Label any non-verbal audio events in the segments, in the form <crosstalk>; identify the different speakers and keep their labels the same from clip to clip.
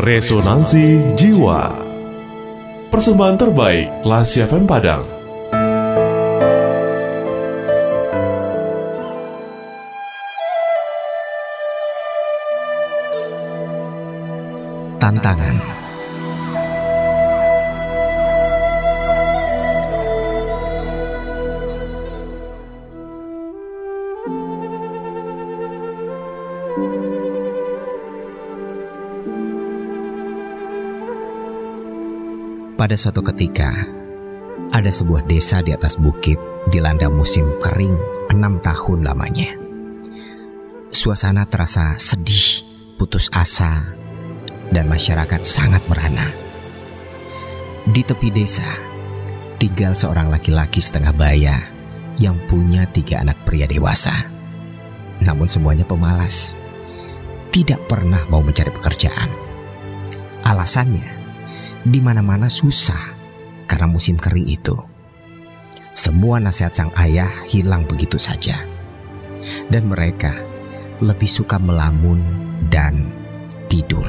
Speaker 1: Resonansi Jiwa. Persembahan terbaik Lasi FM Padang.
Speaker 2: Tantangan Pada suatu ketika, ada sebuah desa di atas bukit dilanda musim kering enam tahun lamanya. Suasana terasa sedih, putus asa, dan masyarakat sangat merana. Di tepi desa, tinggal seorang laki-laki setengah baya yang punya tiga anak pria dewasa. Namun semuanya pemalas, tidak pernah mau mencari pekerjaan. Alasannya, di mana-mana susah karena musim kering itu. Semua nasihat sang ayah hilang begitu saja. Dan mereka lebih suka melamun dan tidur.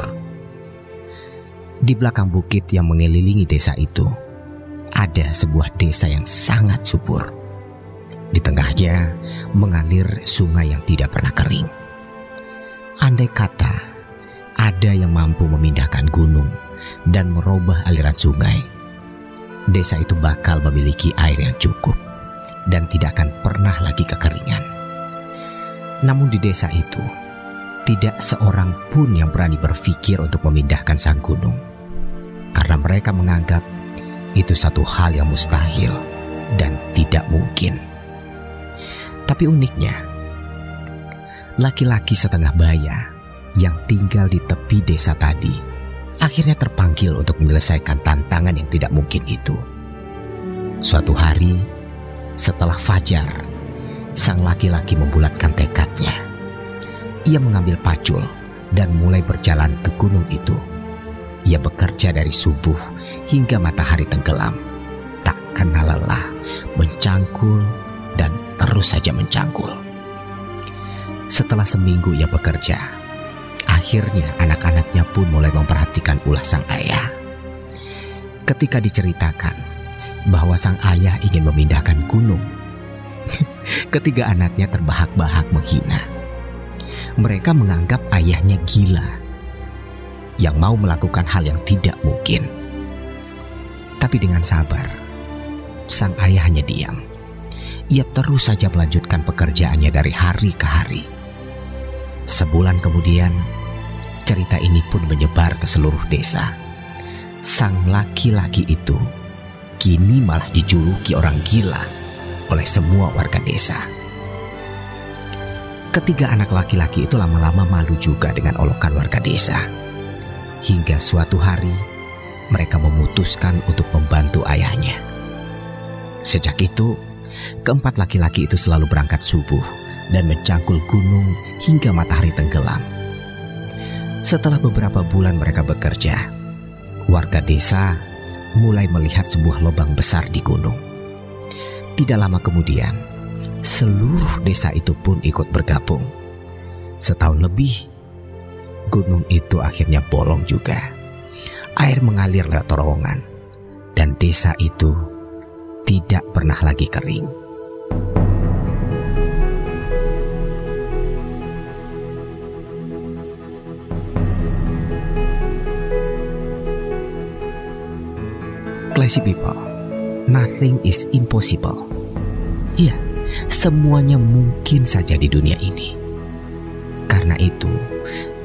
Speaker 2: Di belakang bukit yang mengelilingi desa itu, ada sebuah desa yang sangat subur. Di tengahnya mengalir sungai yang tidak pernah kering. Andai kata ada yang mampu memindahkan gunung dan merubah aliran sungai, desa itu bakal memiliki air yang cukup dan tidak akan pernah lagi kekeringan. Namun di desa itu, tidak seorang pun yang berani berpikir untuk memindahkan sang gunung. Karena mereka menganggap itu satu hal yang mustahil dan tidak mungkin. Tapi uniknya, laki-laki setengah baya yang tinggal di tepi desa tadi akhirnya terpanggil untuk menyelesaikan tantangan yang tidak mungkin itu. Suatu hari, setelah fajar, sang laki-laki membulatkan tekadnya. Ia mengambil pacul dan mulai berjalan ke gunung itu. Ia bekerja dari subuh hingga matahari tenggelam. Tak kenal lelah, mencangkul dan terus saja mencangkul. Setelah seminggu ia bekerja, Akhirnya anak-anaknya pun mulai memperhatikan ulah sang ayah. Ketika diceritakan bahwa sang ayah ingin memindahkan gunung, <laughs> ketiga anaknya terbahak-bahak menghina. Mereka menganggap ayahnya gila yang mau melakukan hal yang tidak mungkin. Tapi dengan sabar, sang ayah hanya diam. Ia terus saja melanjutkan pekerjaannya dari hari ke hari. Sebulan kemudian, cerita ini pun menyebar ke seluruh desa. Sang laki-laki itu kini malah dijuluki orang gila oleh semua warga desa. Ketiga anak laki-laki itu lama-lama malu juga dengan olokan warga desa. Hingga suatu hari mereka memutuskan untuk membantu ayahnya. Sejak itu, keempat laki-laki itu selalu berangkat subuh dan mencangkul gunung hingga matahari tenggelam setelah beberapa bulan mereka bekerja, warga desa mulai melihat sebuah lubang besar di gunung. Tidak lama kemudian, seluruh desa itu pun ikut bergabung. Setahun lebih, gunung itu akhirnya bolong juga. Air mengalir lewat terowongan, dan desa itu tidak pernah lagi kering. Classy people, nothing is impossible. Iya, semuanya mungkin saja di dunia ini. Karena itu,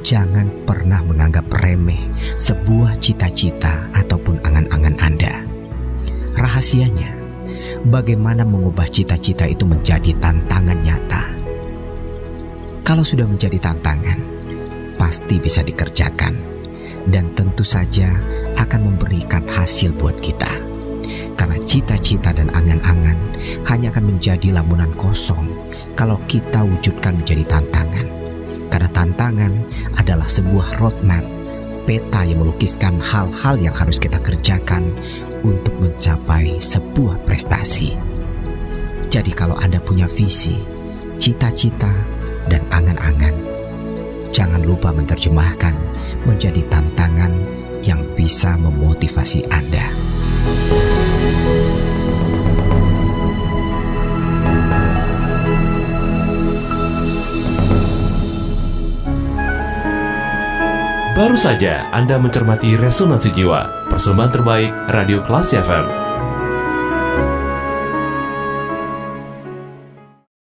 Speaker 2: jangan pernah menganggap remeh sebuah cita-cita ataupun angan-angan Anda. Rahasianya, bagaimana mengubah cita-cita itu menjadi tantangan nyata. Kalau sudah menjadi tantangan, pasti bisa dikerjakan, dan tentu saja akan memberikan hasil buat kita. Karena cita-cita dan angan-angan hanya akan menjadi lamunan kosong kalau kita wujudkan menjadi tantangan. Karena tantangan adalah sebuah roadmap, peta yang melukiskan hal-hal yang harus kita kerjakan untuk mencapai sebuah prestasi. Jadi kalau Anda punya visi, cita-cita, dan angan-angan, jangan lupa menerjemahkan menjadi tantangan yang bisa memotivasi Anda.
Speaker 1: Baru saja Anda mencermati Resonansi Jiwa, persembahan terbaik Radio Kelas FM